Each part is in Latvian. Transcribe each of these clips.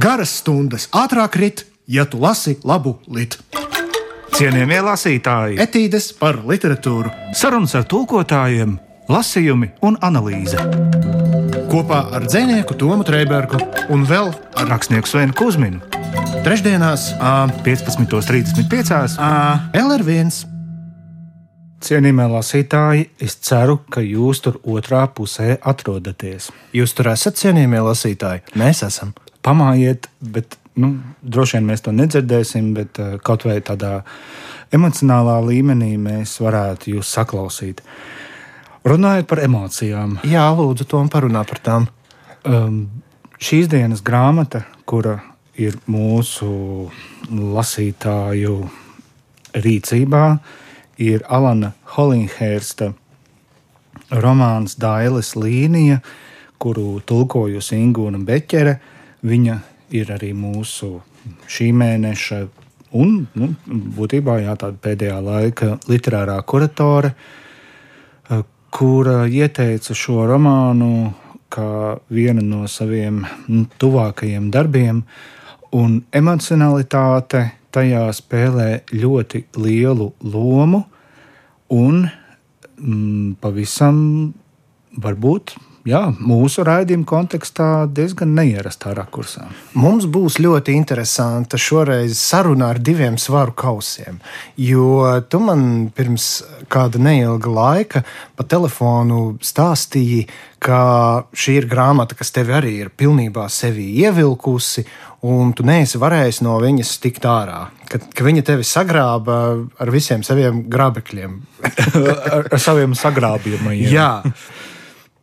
Garas stundas ātrāk rit, ja tu lasi labu litu. Cienījamie lasītāji, Etīdes par literatūru sarunas ar tulkotājiem, lasījumi un analīze. kopā ar dzinieku Tomu Trēbergu un vēl Ar rakstnieku Svenu Kusminu trešdienās ā, 15.35. ā, LR1. Cienījamie lasītāji, es ceru, ka jūs tur otrā pusē atrodaties. Jūs tur esat cienījamie lasītāji. Mēs esam. Pamājiet, bet nu, droši vien mēs to nedzirdēsim, bet uh, kaut vai tādā emocionālā līmenī mēs varētu jūs saklausīt. Runājot par emocijām, Jā, lūdzu, Tom, parunā par tām. um, šīs dienas grāmata, kura ir mūsu lasītāju rīcībā, ir Alana Holinghērsta romāns Dailes līnija, kuru tulkojusi Ingūna Beķere. Viņa ir arī mūsu šī mēneša un, nu, būtībā, jā, pēdējā laika literārā kuratore, eh, kura ieteica šo romānu kā vienu no saviem nu, tuvākajiem darbiem, un emocionalitāte tajā spēlē ļoti lielu lomu un mm, pavisam varbūt jā, mūsu raidījuma kontekstā diezgan neierastā rakursā. Mums būs ļoti interesanta šoreiz saruna ar diviem svaru kausiem. Jo tu man pirms kāda neilga laika pa telefonu stāstīji, ka šī ir grāmata, kas tevi arī ir pilnībā sevi ievilkusi, un tu neesi varējis no viņas tikt ārā. Ka, ka viņa tevi sagrāba ar visiem saviem grābekļiem. ar, ar saviem sagrābījumiem. Jā,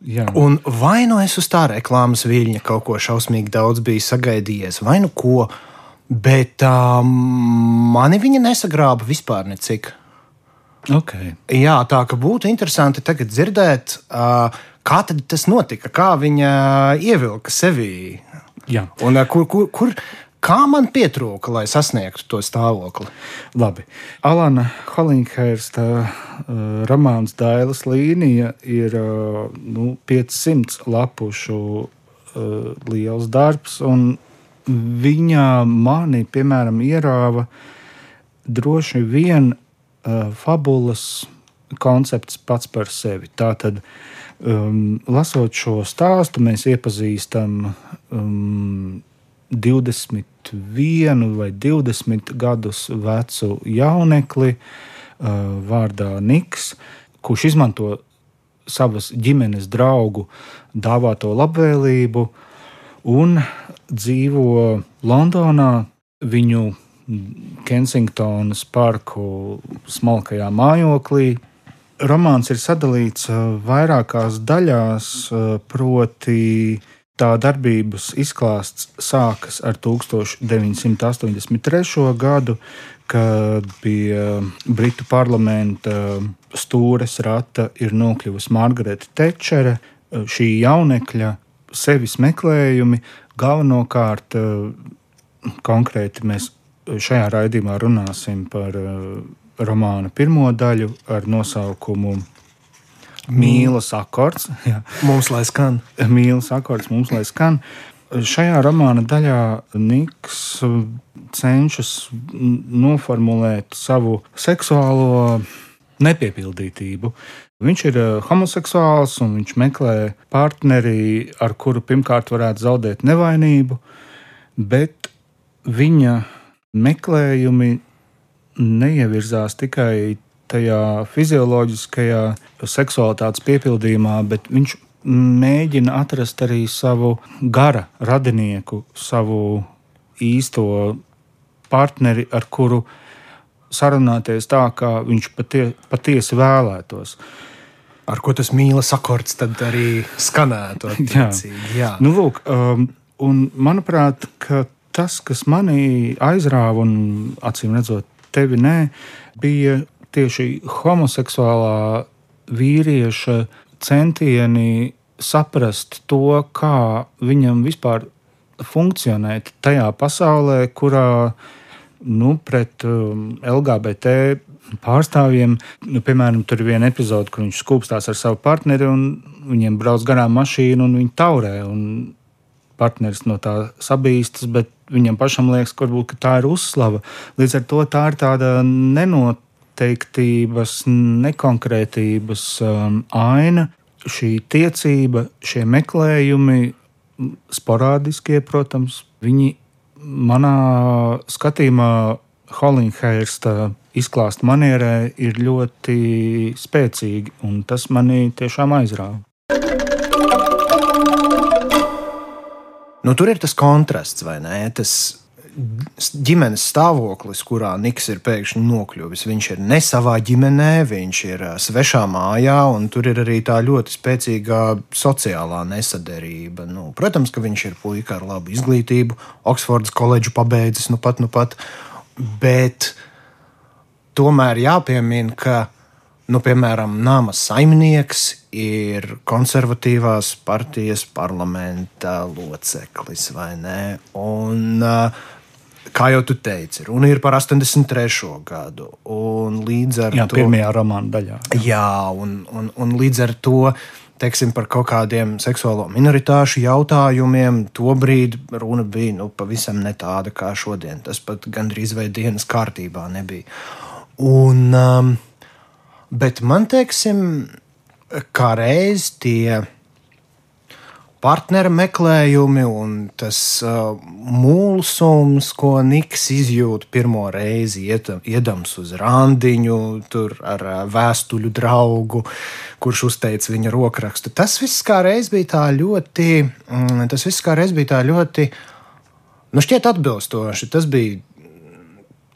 jā. un vai nu es uz tā reklāmas viļņa kaut ko šausmīgi daudz biju sagaidījies, vai nu ko, bet um, mani viņa nesagrāba vispār necik. Okay. Jā, tā ka būtu interesanti tagad dzirdēt, uh, kā tas notika, kā viņa ievilka sevī. Jā. Un uh, kur, kur, kur, kā man pietrūka, lai sasniegtu to stāvokli? Labi. Alana Holinghērsta uh, romāns Dailas līnija ir uh, nu, 500 lapušu uh, liels darbs, un viņa mani, piemēram, ierāva droši vien uh, fabulas koncepts pats par sevi. Tātad, um, lasot šo stāstu, mēs iepazīstam um, 21 vai 20 gadus vecu jaunekli uh, vārdā Niks, kurš izmanto savas ģimenes draugu dāvāto labvēlību un dzīvo Londonā viņu Kensingtonas parku smalkajā mājoklī. Romāns ir sadalīts uh, vairākās daļās, uh, proti, tā darbības izklāsts sākas ar 1983. gadu, kad pie Britu parlamenta stūres rata ir nokļuvusi Margarita Tečere, šī jaunekļa sevis meklējumi. Galvenokārt, konkrēti mēs šajā raidījumā runāsim par eh, romāna pirmo daļu ar nosaukumu Mīlas akords. Jā. Mums lai skan. Mīlas akords mums lai skan. Šajā romāna daļā Niks cenšas noformulēt savu seksuālo nepiepildītību. Viņš ir eh, homoseksuāls un viņš meklē partneri, ar kuru pirmkārt varētu zaudēt nevainību, bet viņa meklējumi neievirzās tikai tajā fizioloģiskajā seksualitātes piepildījumā, bet viņš mēģina atrast arī savu gara radinieku, savu īsto partneri, ar kuru sarunāties tā, kā viņš patie, patiesi vēlētos. Ar ko tas mīlas akords tad arī skanētu? attiecīgi. Jā. Nu, lūk, um, un manuprāt, ka tas, kas manī aizrāva, un acīm redzot, tevi nē, bija tieši homoseksuālā vīrieša centieni saprast to, kā viņam vispār funkcionēt tajā pasaulē, kurā nu, pret um, LGBT pārstāvjiem, nu, piemēram, tur ir viena epizode, kur viņš skūpstās ar savu partneri un viņiem brauc garām mašīna un viņi taurē. Un partneris no tā sabīstas, bet viņam pašam liekas, ka, varbūt, ka tā ir uzslava. Līdz ar to tā ir tāda nenoteiktības, nekonkrētības um, aina. Šī tiecība, šie meklējumi, sporādiskie, protams, viņi manā skatījumā Holinghērsta izklāsta manierē ir ļoti spēcīgi, un tas manī tiešām aizrāva. Nu, tur ir tas kontrasts, vai ne? Tas ģimenes stāvoklis, kurā Niks ir pēkšņi nokļuvis. Viņš ir ne savā ģimenē, viņš ir svešā mājā, un tur ir arī tā ļoti spēcīga sociālā nesaderība. Nu, protams, ka viņš ir puika ar labu izglītību, Oksfordas koledžu pabeidzis nu pat, nu pat, bet tomēr jāpiemina, ka Nu, piemēram, nama saimnieks ir konservatīvās partijas parlamenta loceklis, vai ne? Un, kā jau tu teici, runa ir par 83. gadu. Līdz ar jā, to pirmajā romāna daļā. Jā, jā un, un, un līdz ar to teiksim, par kaut kādiem seksuālo minoritāšu jautājumiem, tobrīd runa bija nu, pavisam ne tāda kā šodien. Tas pat gandrīz vai dienas kārtībā nebija. Un, um, Bet man, teiksim, kā reiz tie partneru meklējumi un tas uh, mūlsums, ko Niks izjūt pirmo reizi, iedams uz randiņu, tur ar uh, vēstuļu draugu, kurš uzteica viņa rokrakstu. Tas viss kā reiz bija tā ļoti, mm, tas viss kā reiz bija tā ļoti, nu, šķiet atbilstoši. Tas bija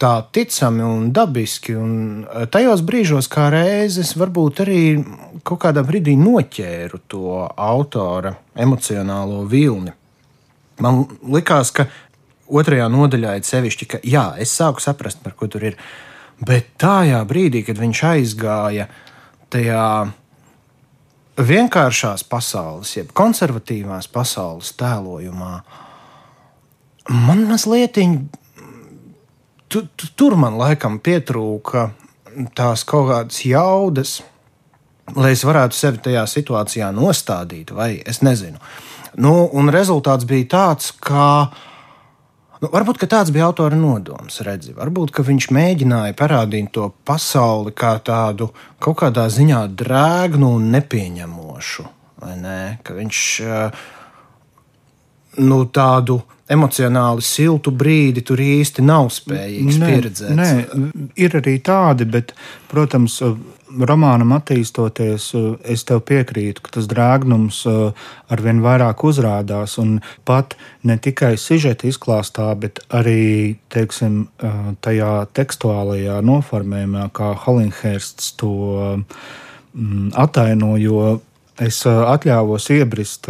tā ticami un dabiski. Un e, tajos brīžos, kā reizes, varbūt arī kaut kādā brīdī noķēru to autora emocionālo vilni. Man likās, ka otrajā nodaļā ir sevišķi, ka jā, es sāku saprast, par ko tur ir. Bet tajā brīdī, kad viņš aizgāja tajā vienkāršās pasaules, jeb konservatīvās pasaules tēlojumā, man mazliet tu, tu, tur man laikam pietrūka tās kaut kādas jaudas, lai es varētu sevi tajā situācijā nostādīt, vai es nezinu. Nu, un rezultāts bija tāds, ka. Nu, varbūt tāds bija autora nodoms. Redzi. Varbūt viņš mēģināja parādīt to pasauli kā tādu kaut kādā ziņā drēgnu un nepieņemošu. Ne? Ka viņš nu, tādu emocionāli siltu brīdi tur īsti nav spējīgs nē, pieredzēt. Nē, ir arī tādi, bet, protams, romānam attīstoties, es tev piekrītu, ka tas drēgnums arvien vairāk uzrādās. Un pat ne tikai sižeta izklāstā, bet arī teiksim, tajā tekstuālajā noformējumā, kā Holinhērsts to mm, ataino. Es atļāvos iebrist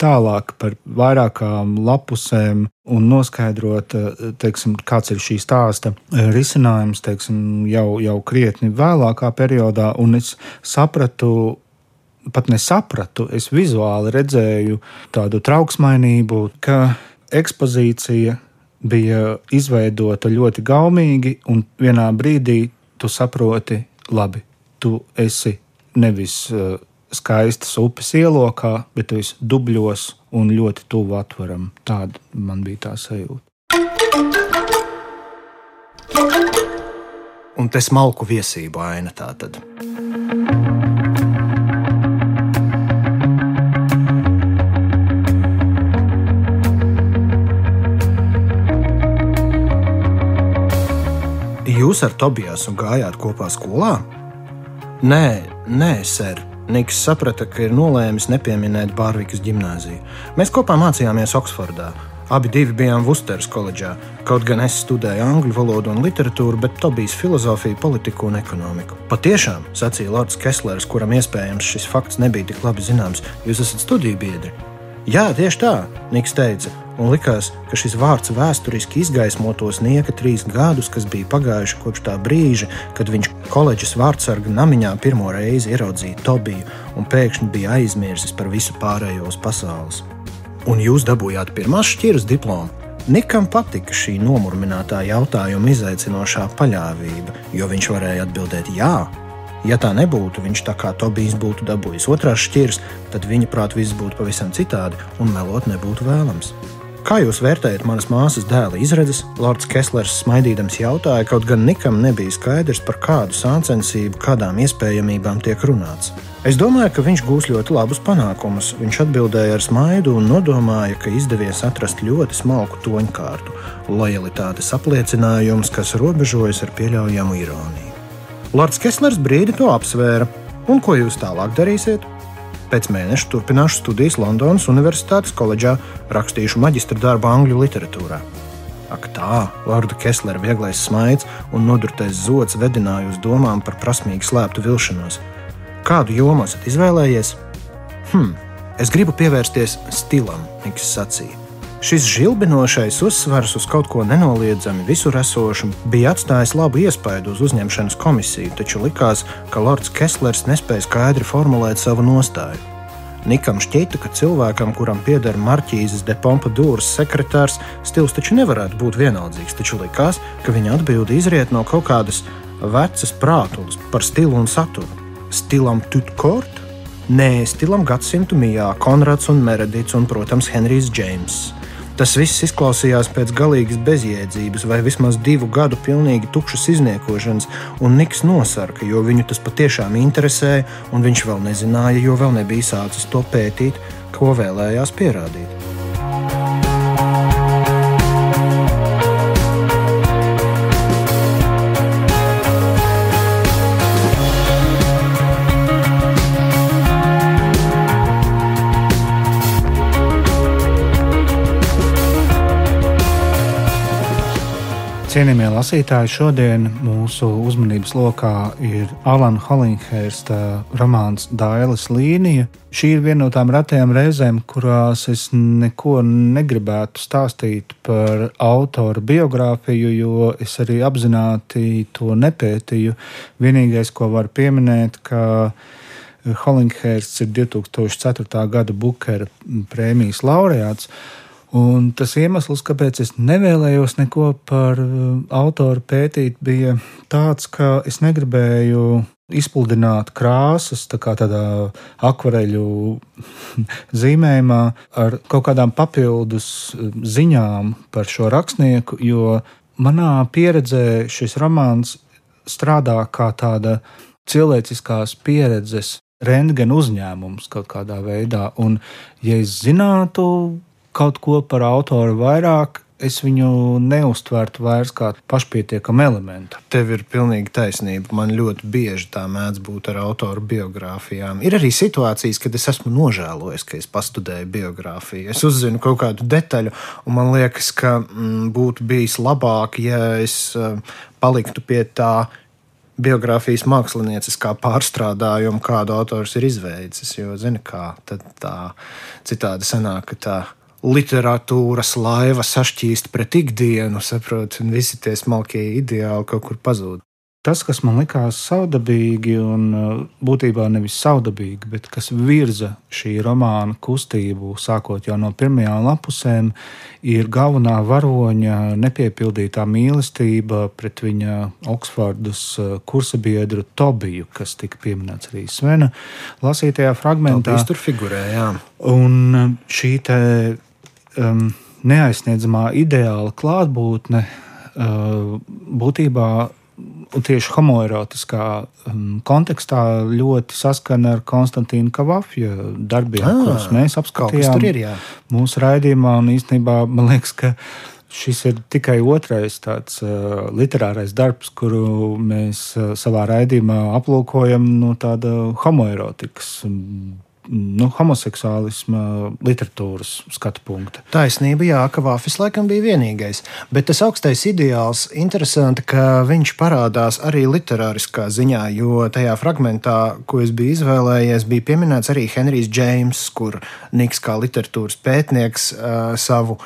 tālāk par vairākām lapusēm un noskaidrot, eh, teiksim, kāds ir šī stāsta eh, risinājums teiksim, jau, jau krietni vēlākā periodā. Un es sapratu, pat nesapratu, es vizuāli redzēju tādu trauksmainību, ka ekspozīcija bija izveidota ļoti gaumīgi, un vienā brīdī tu saproti, labi, tu esi nevis uh, skaistas upes ielokā, bet tu esi dubļos un ļoti tuvu atveram. Tāda man bija tā sajūta. Un tas malku viesību aina tā tad. Jūs ar Tobijāsu gājāt kopā skolā? Nē, nē, ser. Niks saprata, ka ir nolēmis nepieminēt Bārvikas gimnāziju. Mēs kopā mācījāmies Oksfordā. Abi bijām Vusteras koledžā. Kaut gan es studēju angļu valodu un literatūru, bet Tobijs filozofiju, politiku un ekonomiku. Patiešām, sacīja Lords Keslers, kuram iespējams šis fakts nebija tik labi zināms, jūs esat studiju biedri. Jā, tieši tā, Niks teica, un likās, ka šis vārds vēsturiski izgaismotos nieka trīs gadus, kas bija pagājuši kopš tā brīža, kad viņš koledžas vārdsarga namiņā pirmo reizi ieraudzīja Tobiju un pēkšņi bija aizmirsis par visu pārējo uz pasaules. Un jūs dabūjāt pirmās šķiras diplomu. Nikam patika šī nomurminātā jautājuma izaicinošā paļāvība, jo viņš varēja atbildēt jā, Ja tā nebūtu, viņš tā kā Tobijs būtu dabūjis otrās šķiras, tad viņa prāt viss būtu pavisam citādi un melot nebūtu vēlams. Kā jūs vērtējat manas māsas dēla izredzes? Lords Keslers smaidīdams jautāja, kaut gan Nikam nebija skaidrs, par kādu sāncensību, kādām iespējamībām tiek runāts. Es domāju, ka viņš gūs ļoti labus panākumus. Viņš atbildēja ar smaidu un nodomāja, ka izdevies atrast ļoti smalku toņkārtu, lojalitātes apliecinājums, kas robežojas ar pieļaujamu ironiju. Lords Keslers brīdi to apsvēra. Un ko jūs tālāk darīsiet? Pēc mēneša turpināšu studijas Londonas Universitātes koledžā, rakstīšu maģistra darbu angļu literatūrā. Ak, tā, Lorda Keslera vieglais smaids un nodurtais zods vedināja uz domām par prasmīgi slēptu vilšanos. Kādu jomu esat izvēlējies? Hm, es gribu pievērsties stilam, Niks sacīja. Šis žilbinošais uzsvars uz kaut ko nenoliedzami visur esošu bija atstājis labu iespaidu uz uzņemšanas komisiju, taču likās, ka Lords Kesslers nespēja skaidri formulēt savu nostāju. Nikam šķita, ka cilvēkam, kuram pieder marķīzes de Pompadours sekretārs, stils taču nevarētu būt vienaldzīgs, taču likās, ka viņa atbilde izriet no kaut kādas vecas prātules par stilu un saturu stilam Tutkort, nē, stilam gadsimtu mijā, Konrads un Meredits un, protams, Henrijs Džeims. Tas viss izklausījās pēc galīgas bezjēdzības, vai vismaz divu gadu pilnīgi tukšas izniekošanas, un Niks nosarka, jo viņu tas patiešām interesēja, un viņš vēl nezināja, jo vēl nebija sācis to pētīt, ko vēlējās pierādīt. Cienījamie lasītāji, šodien mūsu uzmanības lokā ir Alana Holinghērsta romāns Dailas līnija. Šī ir viena no tām retajām reizēm, kurās es neko negribētu stāstīt par autora biogrāfiju, jo es arī apzināti to nepētīju. Vienīgais, ko varu pieminēt, ka Holinghērsts ir 2004. gada Bukera prēmijas laureāts. Un tas iemesls, kāpēc es nevēlējos neko par uh, autoru pētīt, bija tāds, ka es negribēju izpludināt krāsas tā kā tādā akvareļu zīmējumā ar kaut kādām papildus uh, ziņām par šo rakstnieku, jo manā pieredzē šis romāns strādā kā tāda cilvēciskās pieredzes rentgena uzņēmums kaut kādā veidā. Un, ja es zinātu, kaut ko par autoru vairāk, es viņu neuztvertu vairs kā pašpietiekamu elementu. Tev ir pilnīgi taisnība. Man ļoti bieži tā mēdz būt ar autoru biogrāfijām. Ir arī situācijas, kad es esmu nožēlojis, ka es pastudēju biogrāfiju. Es uzzinu kaut kādu detaļu, un man liekas, ka mm, būtu bijis labāk, ja es uh, paliktu pie tā biogrāfijas mākslinieciskā pārstrādājuma, kādu autors ir izveicis. Jo, zini, kā tā citādi sanāk, ka tā literatūras laiva sašķīst pret ikdienu, saprot, un visi tie smalkie ideāli kaut kur pazūd. Tas, kas man likās saudabīgi, un uh, būtībā nevis saudabīgi, bet kas virza šī romāna kustību, sākot jau no pirmajām lapusēm, ir galvenā varoņa nepiepildītā mīlestība pret viņa Oksfordas uh, kursabiedru Tobiju, kas tika pieminēts arī Svena lasītajā fragmentā. Tas tur figurē, jā. Un uh, šī um, neaizsniedzamā ideāla klātbūtne uh, būtībā tieši homoerotiskā um, kontekstā ļoti saskana ar Konstantīnu Kavafju darbiem, ah, kurus mēs apskatījām ir, jā. mūsu raidījumā. Īstenībā man liekas, ka šis ir tikai otrais tāds uh, literārais darbs, kuru mēs uh, savā raidījumā aplūkojam no tāda homoerotikas nu, homoseksuālisma literatūras skatu punkta. Taisnība, jā, ka Vāfis laikam bija vienīgais. Bet tas augstais ideāls, interesanti, ka viņš parādās arī literāriskā ziņā, jo tajā fragmentā, ko es biju izvēlējies, bija pieminēts arī Henrijs Džeims, kur Niks kā literatūras pētnieks uh, savu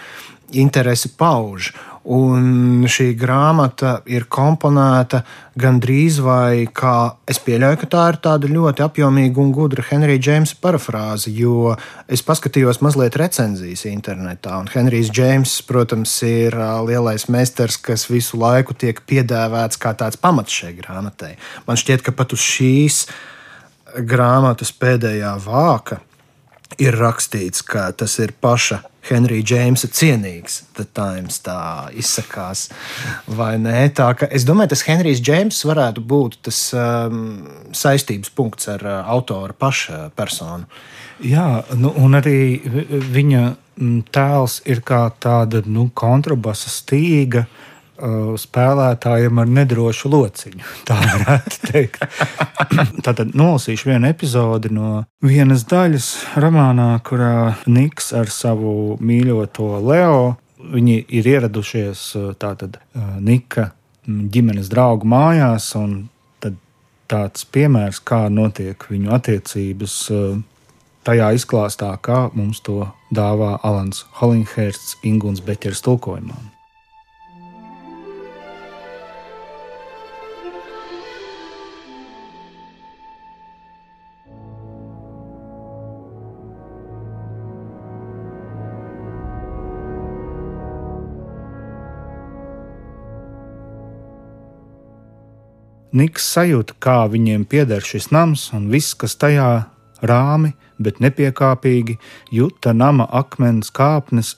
interesi pauž. Un šī grāmata ir komponēta gandrīz vai kā es pieļauju, ka tā ir tāda ļoti apjomīga un gudra Henrija Džeimsa parafrāze, jo es paskatījos mazliet recenzijas internetā. Un Henrijs Džeims, protams, ir lielais meistars, kas visu laiku tiek piedēvēts kā tāds pamats šai grāmatai. Man šķiet, ka pat uz šīs grāmatas pēdējā vāka ir rakstīts, ka tas ir paša Henrija Džeimsa cienīgs. The Times tā izsakās, vai nē? Tā, es domāju, tas Henrijs Džeims varētu būt tas um, saistības punkts ar uh, autora paša personu. Jā, nu, un arī viņa mm, tēls ir kā tāda nu, kontrabasa stīga. Uh, Uh, spēlētājiem ar nedrošu lociņu. Tā varētu teikt. Tātad nolasīšu vienu epizodi no vienas daļas romānā, kurā Niks ar savu mīļoto Leo viņi ir ieradušies uh, tātad uh, Nika ģimenes draugu mājās. Tāds piemērs, kā notiek viņu attiecības, tajā izklāstā, kā mums to dāvā Alans Holinghērsts Ingūns Beķers tulkojumā. Niks sajūta, kā viņiem pieder šis nams un viss, kas tajā rāmi, bet nepiekāpīgi, jūta nama akmens kāpnes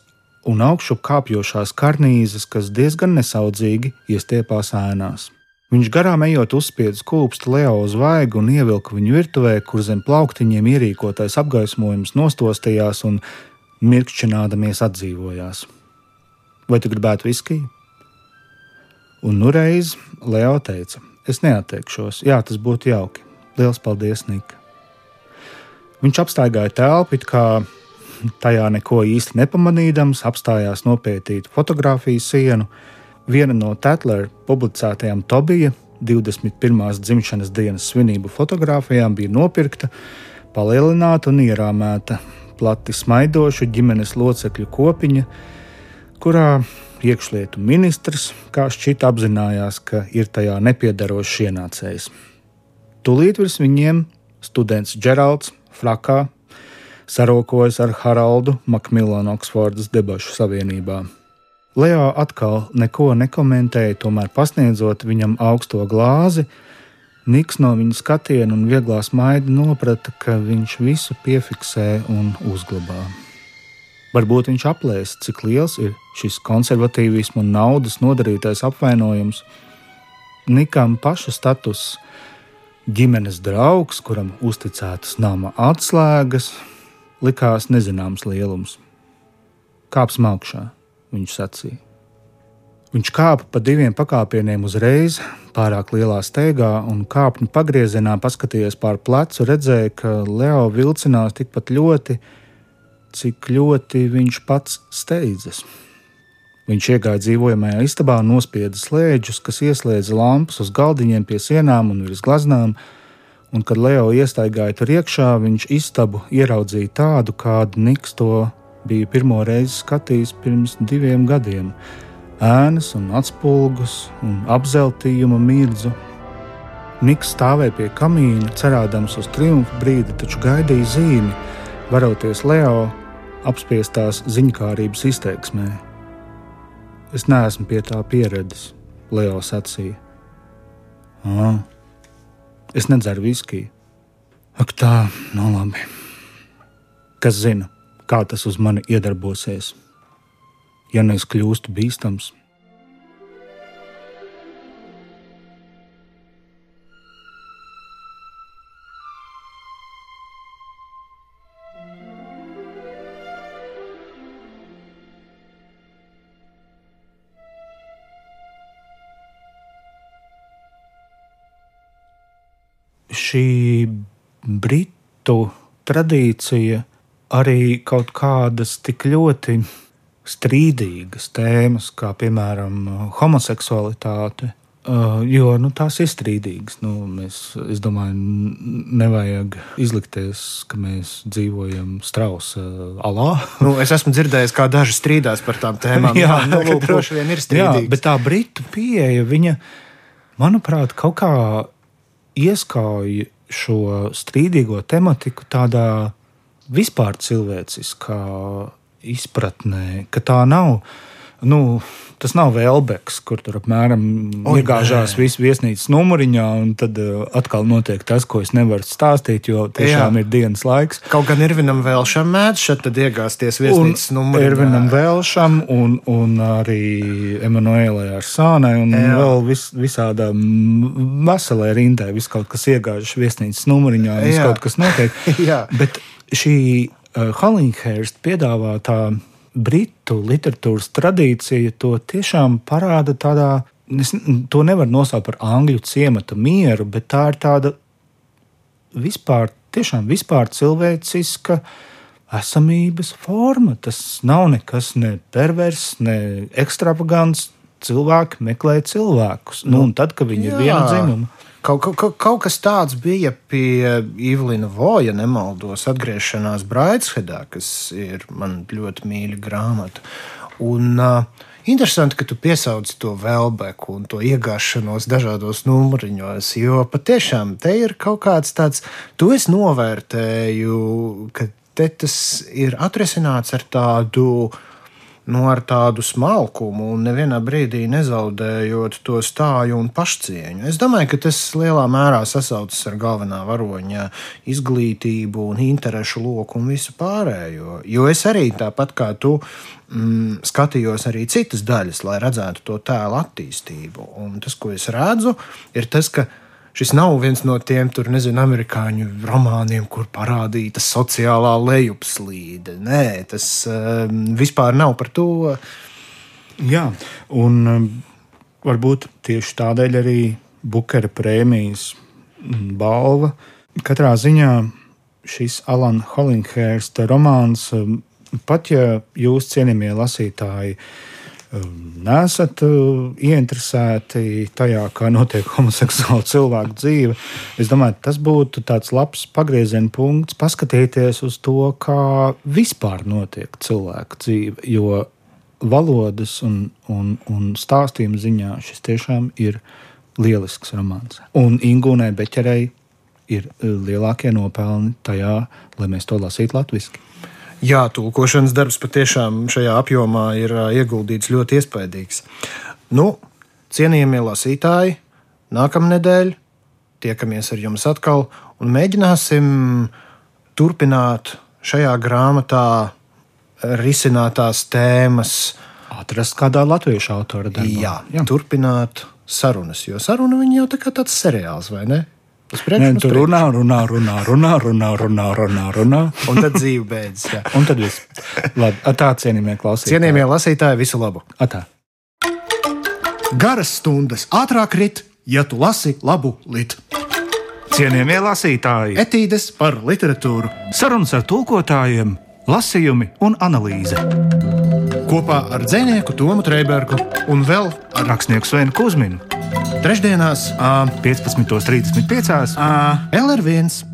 un augšu kāpjošās karnīzes, kas diezgan nesaudzīgi iestiepās ēnās. Viņš garām ejot uzspiedz kūpstu Leo uz vaigu un ievilka viņu virtuvē, kur zem plauktiņiem ierīkotais apgaismojums nostostījās un mirkšķinādamies atdzīvojās. Vai tu gribētu viskiju? Un nu reiz Leo teica: Es neatteikšos. Jā, tas būtu jauki. Lielas paldies, Nika. Viņš apstaigāja telpu, kā tajā neko īsti nepamanīdams, apstājās nopētīt fotografiju sienu. Viena no Tetlera publicētajām Tobija 21. dzimšanas dienas svinību fotografijām bija nopirkta, palielināta un ierāmēta plati smaidošu ģimenes locekļu kopiņa, kurā iekšlietu ministrs, kā šķita apzinājās, ka ir tajā nepiedarošs ienācējs. Tūlīt virs viņiem students Džeralds Frakā sarokojas ar Haraldu Makmilonu Oksfordas debašu savienībā. Leo atkal neko nekomentēja, tomēr pasniedzot viņam augsto glāzi, Niks no viņa skatiena un vieglā smaida noprata, ka viņš visu piefiksē un uzglabā. Varbūt viņš aplēs, cik liels ir šis konservatīvismu un naudas nodarītais apvainojums. Nikam paša status, ģimenes draugs, kuram uzticētas nama atslēgas, likās nezināms lielums. Kāps augšā, viņš sacīja. Viņš kāpa pa diviem pakāpieniem uzreiz, pārāk lielā steigā, un kāpņu pagriezienā paskatījās pār plecu, redzēja, ka Leo vilcinās tikpat ļoti, cik ļoti viņš pats steidzas. Viņš iegāja dzīvojamajā istabā nospieda slēdžus, kas ieslēdza lampas uz galdiņiem pie sienām un virs glaznām, un, kad Leo iestaigāja tur iekšā, viņš istabu ieraudzīja tādu, kādu Niks to bija pirmo reizi skatījis pirms diviem gadiem - ēnas un atspulgus un apzeltījuma mirdzu. Niks stāvēja pie kamīna, cerādams uz triumfu brīdi, taču gaidīja zīmi, varoties Leo apspiestās ziņkārības izteiksmē. Es neesmu pie tā pieredzis, Leo sacīja. Ah, es nedzeru viskiju. Ak, tā, nu labi. Kas zina, kā tas uz mani iedarbosies? Ja nu es kļūstu bīstams, šī britu tradīcija arī kaut kādas tik ļoti strīdīgas tēmas, kā piemēram homoseksualitāte Uh, jo nu, tās ir strīdīgas. Nu, mēs, es domāju, nevajag izlikties, ka mēs dzīvojam strausa alā. nu, es esmu dzirdējis, kā daži strīdās par tām tēmām. jā, jā nu, lūk, droši vien ir strīdīgas. Jā, bet tā britu pieeja, viņa, manuprāt, kaut kā ieskauj šo strīdīgo tematiku tādā vispār cilvēciskā izpratnē, ka tā nav. Nu, Tas nav Vēlbeks, kur tur apmēram iegāžās visu viesnīcas numuriņā, un tad uh, atkal notiek tas, ko es nevaru stāstīt, jo tiešām Jā. ir dienas laiks. Kaut gan Irvinam Vēlšam mēdz šeit iegāzties viesnīcas numuriņā. Irvinam Vēlšam un, un arī Emanuēlai ar Sānai un Jā. vēl vis, visādā veselē rindē, viss kaut kas iegāžas viesnīcas numuriņā, viss kaut kas notiek. Bet šī uh, Hallingherst piedāvā tā britu literatūras tradīcija to tiešām parāda tādā, es to nevaru nosaukt par angļu ciemata mieru, bet tā ir tāda vispār, tiešām vispār cilvēciska esamības forma. Tas nav nekas ne pervers, ne ekstravagants. Cilvēki meklē cilvēkus. Nu, un tad, kad viņi Jā. ir viena dzimuma. Kaut, kaut, kaut kas tāds bija pie Ivlina Voja, nemaldos, atgriešanās Braitshedā, kas ir man ļoti mīļa grāmata. Un, uh, Interesanti, ka tu piesauci to vēlbeku un to iegāšanos dažādos numuriņos, jo patiešām te ir kaut kāds tāds, to es novērtēju, ka te tas ir atrisināts ar tādu uh, nu, ar tādu smalkumu un nevienā brīdī nezaudējot to stāju un pašcieņu. Es domāju, ka tas lielā mērā sasaucas ar galvenā varoņa izglītību un interešu loku un visu pārējo. Jo es arī tāpat kā tu mm, skatījos arī citas daļas, lai redzētu to tēlu attīstību. Un tas, ko es redzu, ir tas, ka Šis nav viens no tiem, tur, nezinu, amerikāņu romāniem, kur parādīta sociālā lejupslīde. Nē, tas um, vispār nav par to. Jā, un um, varbūt tieši tādēļ arī Bukera prēmijas balva. Katrā ziņā šis Alans Holinghērsta romāns, um, pat ja jūs cienījamie lasītāji, uh, nesat uh, ieinteresēti tajā, kā notiek homoseksuāla cilvēku dzīve. Es domāju, tas būtu tāds labs pagrieziena punkts, paskatīties uz to, kā vispār notiek cilvēku dzīve. Jo valodas un, un, un stāstījuma ziņā šis tiešām ir lielisks romāns. Un Ingūnai Beķerei ir uh, lielākie nopelni tajā, lai mēs to lasītu latviešu. Jā, tulkošanas darbs patiešām šajā apjomā ir ieguldīts ļoti iespaidīgs. Nu, cienījamie lasītāji, nākamnedēļ tiekamies ar jums atkal un mēģināsim turpināt šajā grāmatā risinātās tēmas. Atrast kādā latviešu autora darbā. Jā, jā, turpināt sarunas, jo saruna jau tā kā tāds seriāls, vai ne? Nē, tu runā, runā, runā, runā, runā, runā, runā, runā. Un tad dzīve beidzas. Jā. Un tad viss. Labi, tā cienījamie klausītāji. Cienījamie lasītāji, visu labu. Atā. Garas stundas ātrāk rit, ja tu lasi labu litu. Cienījamie lasītāji, etīdes par literatūru, sarunas ar tulkotājiem, lasījumi un analīze. Kopā ar dzinieku Tomu Trēbergu un vēl ar rakstnieku Svenu Kusminu Trešdienās, 15.35. LR1